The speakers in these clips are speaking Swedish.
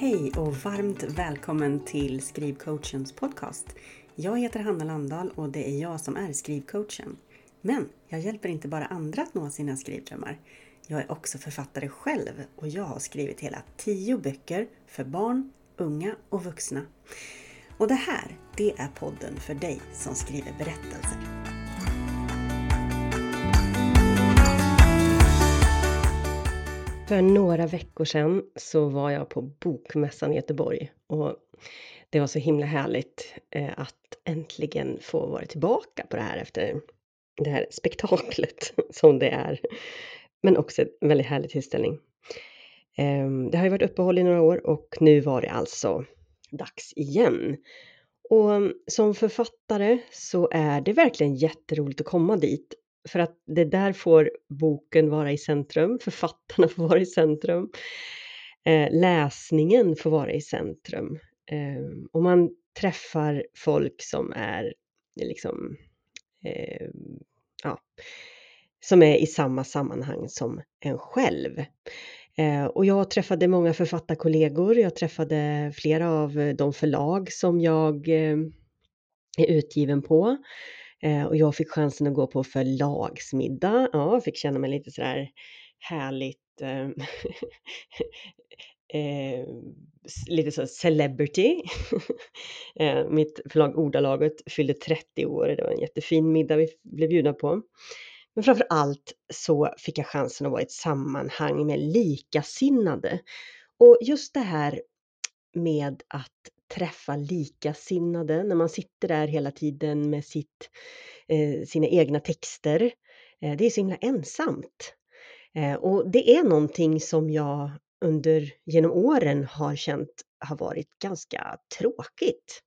Hej och varmt välkommen till Skrivcoachens podcast. Jag heter Hanna Landahl och det är jag som är skrivcoachen. Men jag hjälper inte bara andra att nå sina skrivdrömmar. Jag är också författare själv och jag har skrivit hela tio böcker för barn, unga och vuxna. Och det här, det är podden för dig som skriver berättelser. För några veckor sedan så var jag på Bokmässan i Göteborg och det var så himla härligt eh, att äntligen få vara tillbaka på det här efter det här spektaklet som det är. Men också en väldigt härlig tillställning. Ehm, det har ju varit uppehåll i några år och nu var det alltså dags igen. Och mm, som författare så är det verkligen jätteroligt att komma dit för att det där får boken vara i centrum, författarna får vara i centrum, eh, läsningen får vara i centrum. Eh, och man träffar folk som är liksom, eh, ja, som är i samma sammanhang som en själv. Eh, och jag träffade många författarkollegor, jag träffade flera av de förlag som jag eh, är utgiven på. Eh, och jag fick chansen att gå på förlagsmiddag. Ja, fick känna mig lite sådär härligt eh, eh, lite så celebrity. eh, mitt förlag Ordalaget fyllde 30 år, det var en jättefin middag vi blev bjudna på. Men framför allt så fick jag chansen att vara i ett sammanhang med likasinnade. Och just det här med att träffa likasinnade när man sitter där hela tiden med sitt, eh, sina egna texter. Eh, det är så himla ensamt. Eh, och det är någonting som jag under genom åren har känt har varit ganska tråkigt.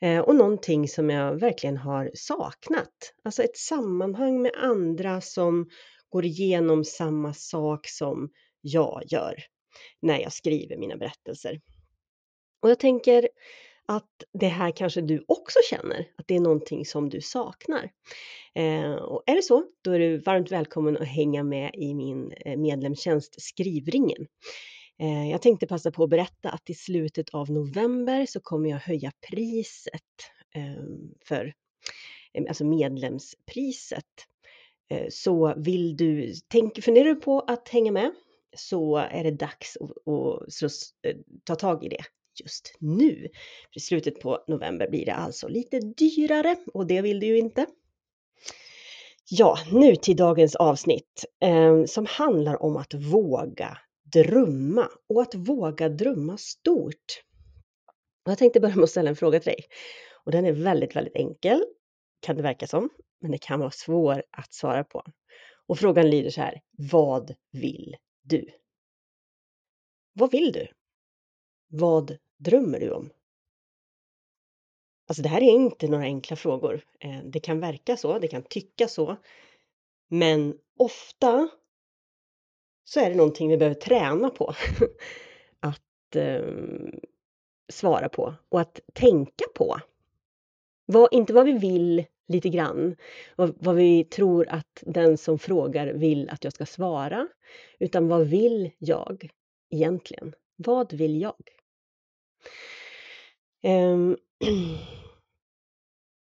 Eh, och någonting som jag verkligen har saknat. Alltså ett sammanhang med andra som går igenom samma sak som jag gör när jag skriver mina berättelser. Och jag tänker att det här kanske du också känner, att det är någonting som du saknar. Eh, och är det så, då är du varmt välkommen att hänga med i min eh, medlemstjänst Skrivringen. Eh, jag tänkte passa på att berätta att i slutet av november så kommer jag höja priset eh, för eh, alltså medlemspriset. Eh, så vill du, tänk, funderar du på att hänga med så är det dags att, att eh, ta tag i det just nu. För I slutet på november blir det alltså lite dyrare och det vill du ju inte. Ja, nu till dagens avsnitt eh, som handlar om att våga drömma och att våga drömma stort. Och jag tänkte börja med att ställa en fråga till dig och den är väldigt, väldigt enkel kan det verka som, men det kan vara svår att svara på. Och frågan lyder så här, vad vill du? Vad vill du? Vad drömmer du om? Alltså det här är inte några enkla frågor. Eh, det kan verka så, det kan tycka så. Men ofta så är det någonting vi behöver träna på att eh, svara på och att tänka på. Vad, inte vad vi vill lite grann, vad, vad vi tror att den som frågar vill att jag ska svara, utan vad vill jag egentligen? Vad vill jag? Um,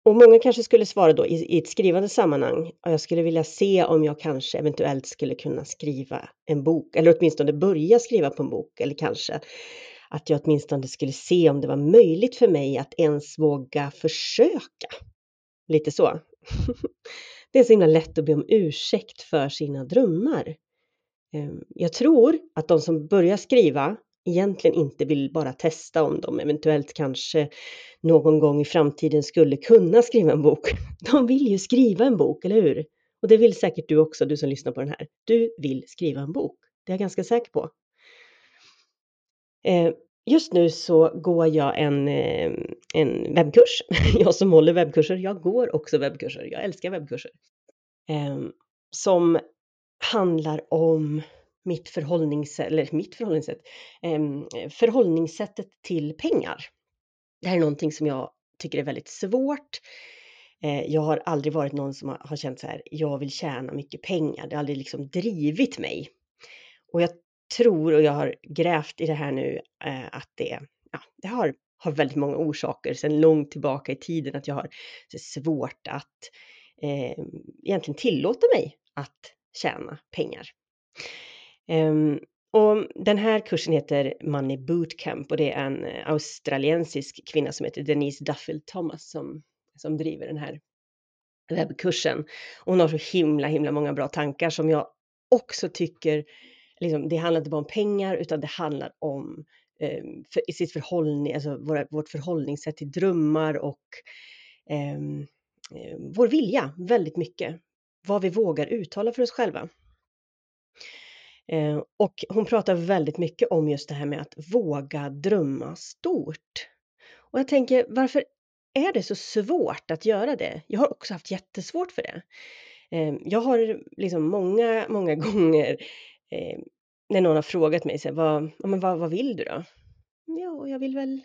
och många kanske skulle svara då i, i ett skrivande sammanhang. Jag skulle vilja se om jag kanske eventuellt skulle kunna skriva en bok eller åtminstone börja skriva på en bok eller kanske att jag åtminstone skulle se om det var möjligt för mig att ens våga försöka. Lite så. Det är så himla lätt att be om ursäkt för sina drömmar. Ehm, jag tror att de som börjar skriva egentligen inte vill bara testa om de eventuellt kanske någon gång i framtiden skulle kunna skriva en bok. De vill ju skriva en bok, eller hur? Och det vill säkert du också, du som lyssnar på den här. Du vill skriva en bok. Det är jag ganska säker på. Eh, just nu så går jag en, eh, en webbkurs. Jag som håller webbkurser, jag går också webbkurser. Jag älskar webbkurser. Ehm, som handlar om mitt förhållningssätt, eller mitt förhållningssätt, ehm, förhållningssättet till pengar. Det här är någonting som jag tycker är väldigt svårt. Eh, jag har aldrig varit någon som har, känt så här, jag vill tjäna mycket pengar. Det har aldrig liksom drivit mig. Och jag tror och jag har grävt i det här nu eh, att det, ja, det har, har väldigt många orsaker sedan långt tillbaka i tiden att jag har svårt att eh, egentligen tillåta mig att tjäna pengar. Um, och den här kursen heter Money Bootcamp och det är en eh, australiensisk kvinna som heter Denise Duffield Thomas som, som driver den här webbkursen. Och hon har så himla, himla många bra tankar som jag också tycker, liksom, det handlar inte bara om pengar utan det handlar om eh, för, sitt förhållning, alltså våra, vårt förhållningssätt till drömmar och ehm, eh, vår vilja väldigt mycket. Vad vi vågar uttala för oss själva. Eh, och hon pratar väldigt mycket om just det här med att våga drömma stort. Och jag tänker, varför är det så svårt att göra det? Jag har också haft jättesvårt för det. Eh, jag har liksom många, många gånger eh, när någon har frågat mig så här, vad, men vad, vad vill du då? Mm, ja, jag vill väl...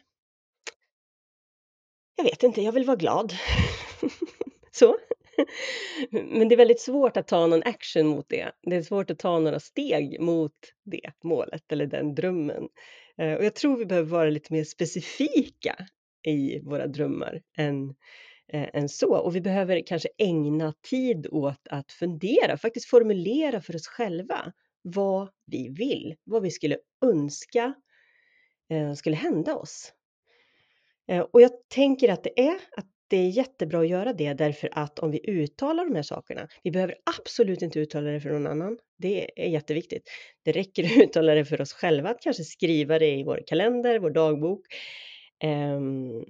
Jag vet inte, jag vill vara glad. så. Men det är väldigt svårt att ta någon action mot det. Det är svårt att ta några steg mot det målet eller den drömmen. Eh, och jag tror vi behöver vara lite mer specifika i våra drömmar än, eh, än så. Och vi behöver kanske ägna tid åt att fundera, faktiskt formulera för oss själva vad vi vill, vad vi skulle önska eh, skulle hända oss. Eh, och jag tänker att det är att det är jättebra att göra det därför att om vi uttalar de här sakerna, vi behöver absolut inte uttala det för någon annan. Det är jätteviktigt. Det räcker att uttala det för oss själva, att kanske skriva det i vår kalender, vår dagbok. Um,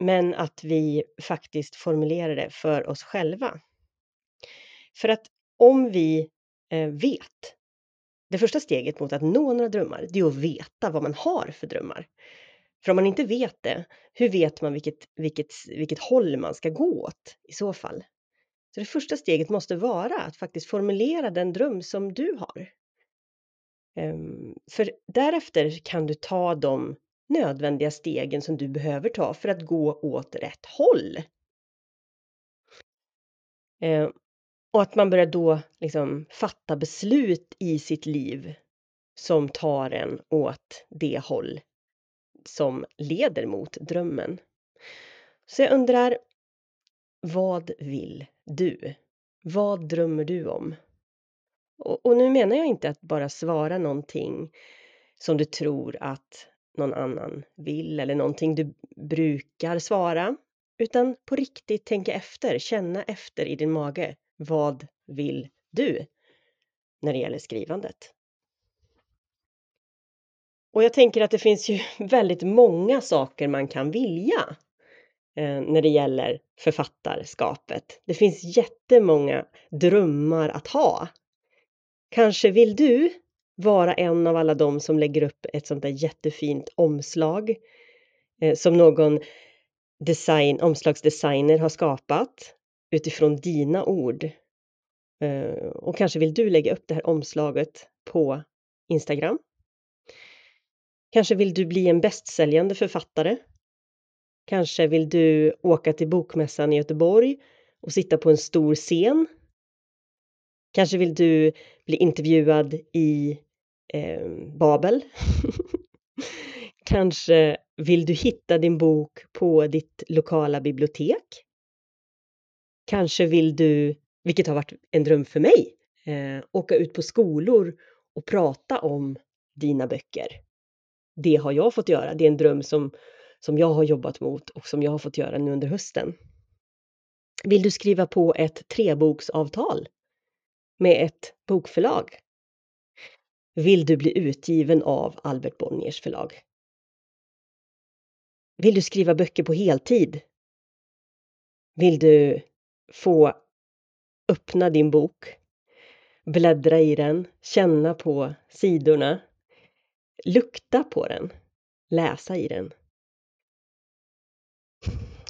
men att vi faktiskt formulerar det för oss själva. För att om vi eh, vet, det första steget mot att nå några drömmar, det är att veta vad man har för drömmar. För om man inte vet det, hur vet man vilket, vilket, vilket håll man ska gå åt i så fall? Så det första steget måste vara att faktiskt formulera den dröm som du har. Ehm, för därefter kan du ta de nödvändiga stegen som du behöver ta för att gå åt rätt håll. Ehm, och att man börjar då liksom fatta beslut i sitt liv som tar en åt det håll som leder mot drömmen. Så jag undrar, vad vill du? Vad drömmer du om? Och, och, nu menar jag inte att bara svara någonting som du tror att någon annan vill eller någonting du brukar svara, utan på riktigt tänka efter, känna efter i din mage. Vad vill du när det gäller skrivandet? Och jag tänker att det finns ju väldigt många saker man kan vilja eh, när det gäller författarskapet. Det finns jättemånga drömmar att ha. Kanske vill du vara en av alla de som lägger upp ett sånt där jättefint omslag eh, som någon design, omslagsdesigner har skapat utifrån dina ord. Eh, och kanske vill du lägga upp det här omslaget på Instagram Kanske vill du bli en bästsäljande författare? Kanske vill du åka till Bokmässan i Göteborg och sitta på en stor scen? Kanske vill du bli intervjuad i eh, Babel? Kanske vill du hitta din bok på ditt lokala bibliotek? Kanske vill du, vilket har varit en dröm för mig, eh, åka ut på skolor och prata om dina böcker det har jag fått göra. Det är en dröm som, som jag har jobbat mot och som jag har fått göra nu under hösten. Vill du skriva på ett treboksavtal med ett bokförlag? Vill du bli utgiven av Albert Bonniers förlag? Vill du skriva böcker på heltid? Vill du få öppna din bok, bläddra i den, känna på sidorna, lukta på den, läsa i den.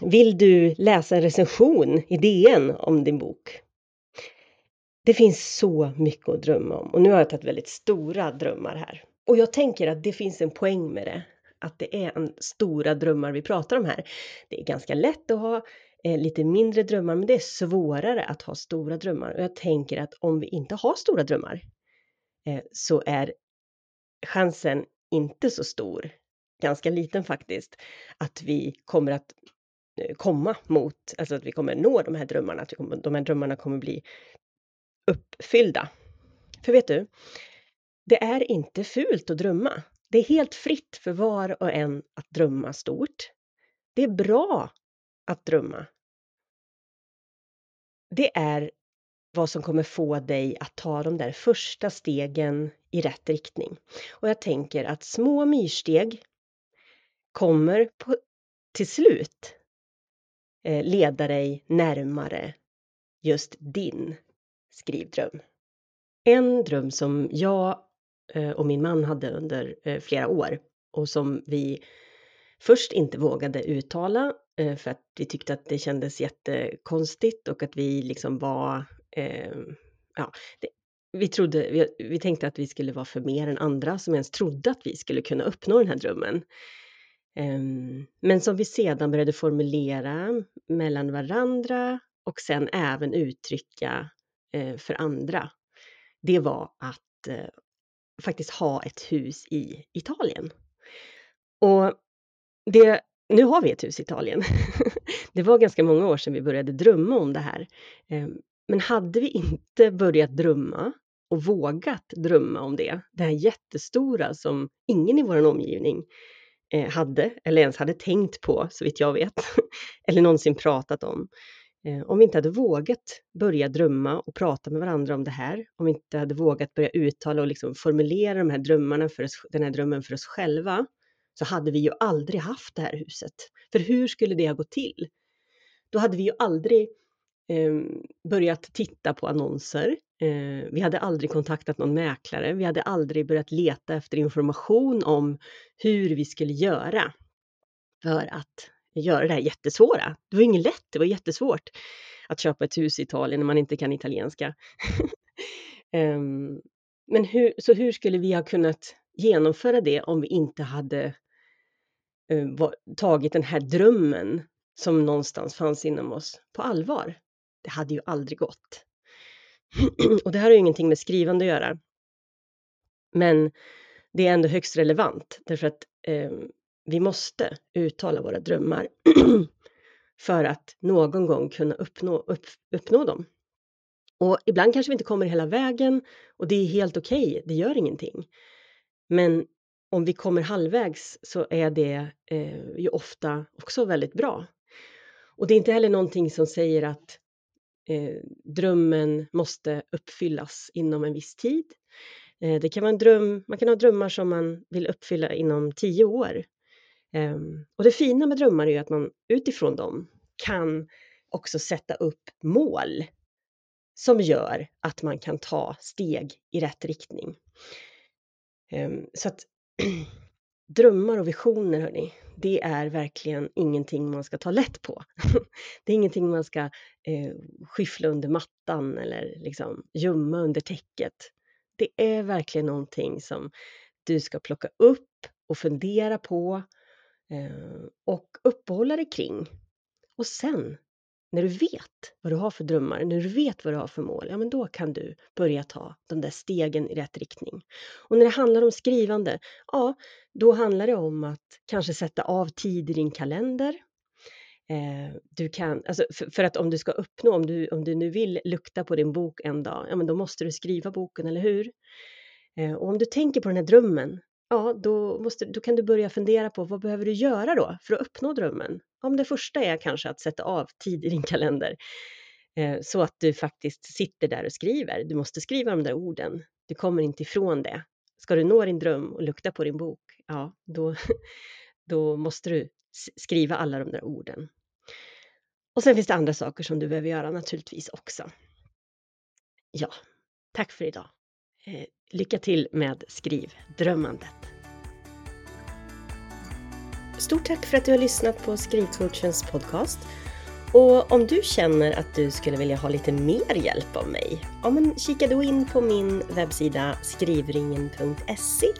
Vill du läsa en recension i DN om din bok? Det finns så mycket att drömma om och nu har jag tagit väldigt stora drömmar här. Och jag tänker att det finns en poäng med det, att det är en stora drömmar vi pratar om här. Det är ganska lätt att ha eh, lite mindre drömmar, men det är svårare att ha stora drömmar. Och jag tänker att om vi inte har stora drömmar eh, så är chansen inte så stor, ganska liten faktiskt, att vi kommer att eh, komma mot, alltså att vi kommer nå de här drömmarna, att kommer, de här drömmarna kommer bli uppfyllda. För vet du, det är inte fult att drömma. Det är helt fritt för var och en att drömma stort. Det är bra att drömma. Det är vad som kommer få dig att ta de där första stegen i rätt riktning. Och jag tänker att små myrsteg kommer på, till slut eh, leda dig närmare just din skrivdröm. En dröm som jag eh, och min man hade under eh, flera år och som vi först inte vågade uttala eh, för att vi tyckte att det kändes jättekonstigt och att vi liksom var eh, ja, det, vi, trodde, vi, vi, tänkte att vi skulle vara för mer än andra som ens trodde att vi skulle kunna uppnå den här drömmen. Ehm, men som vi sedan började formulera mellan varandra och sen även uttrycka eh, för andra. Det var att eh, faktiskt ha ett hus i Italien. Och det, nu har vi ett hus i Italien. det var ganska många år sedan vi började drömma om det här. Ehm, men hade vi inte börjat drömma och vågat drömma om det, det här jättestora som ingen i vår omgivning eh, hade eller ens hade tänkt på, så vitt jag vet, eller någonsin pratat om. Eh, om vi inte hade vågat börja drömma och prata med varandra om det här, om vi inte hade vågat börja uttala och liksom formulera de här drömmarna för oss, den här drömmen för oss själva, så hade vi ju aldrig haft det här huset. För hur skulle det ha gått till? Då hade vi ju aldrig Ehm, börjat titta på annonser. Eh, vi hade aldrig kontaktat någon mäklare. Vi hade aldrig börjat leta efter information om hur vi skulle göra för att göra det här jättesvåra. Det var inget lätt, det var jättesvårt att köpa ett hus i Italien när man inte kan italienska. eh, men hur, så hur skulle vi ha kunnat genomföra det om vi inte hade eh, tagit den här drömmen som någonstans fanns inom oss på allvar? Det hade ju aldrig gått. Och det här har ju ingenting med skrivande att göra. Men det är ändå högst relevant därför att eh, vi måste uttala våra drömmar för att någon gång kunna uppnå, upp, uppnå dem. Och ibland kanske vi inte kommer hela vägen och det är helt okej, okay, det gör ingenting. Men om vi kommer halvvägs så är det eh, ju ofta också väldigt bra. Och det är inte heller någonting som säger att eh, drömmen måste uppfyllas inom en viss tid. Eh, det kan vara en dröm, man kan ha drömmar som man vill uppfylla inom tio år. Eh, och det fina med drömmar är ju att man utifrån dem kan också sätta upp mål som gör att man kan ta steg i rätt riktning. Ehm, så att drömmar och visioner, hörni, det är verkligen ingenting man ska ta lätt på. det är ingenting man ska eh, skyffla under mattan eller liksom gömma under täcket. Det är verkligen någonting som du ska plocka upp och fundera på eh, och uppehålla dig kring. Och sen när du vet vad du har för drömmar, när du vet vad du har för mål, ja men då kan du börja ta de där stegen i rätt riktning. Och när det handlar om skrivande, ja, då handlar det om att kanske sätta av tid i din kalender. Eh, du kan, alltså för, för, att om du ska uppnå, om du, om du nu vill lukta på din bok en dag, ja men då måste du skriva boken, eller hur? Eh, och om du tänker på den här drömmen, ja, då, måste, då kan du börja fundera på vad behöver du göra då för att uppnå drömmen? Om det första är kanske att sätta av tid i din kalender eh, så att du faktiskt sitter där och skriver. Du måste skriva de där orden. Du kommer inte ifrån det. Ska du nå din dröm och lukta på din bok, ja, då, då måste du skriva alla de där orden. Och sen finns det andra saker som du behöver göra naturligtvis också. Ja, tack för idag. Eh, lycka till med skrivdrömmandet. Stort tack för att du har lyssnat på Skrivcoachens podcast. Och om du känner att du skulle vilja ha lite mer hjälp av mig, ja men kika då in på min webbsida skrivringen.se.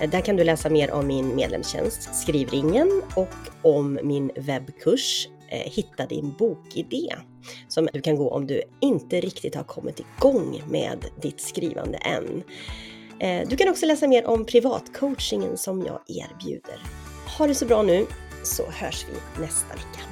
Eh, där kan du läsa mer om min medlemstjänst Skrivringen och om min webbkurs Eh, hitta din bokidé som du kan gå om du inte riktigt har kommit igång med ditt skrivande än. Eh, du kan också läsa mer om privatcoachingen som jag erbjuder. Ha det så bra nu så hörs vi nästa vecka.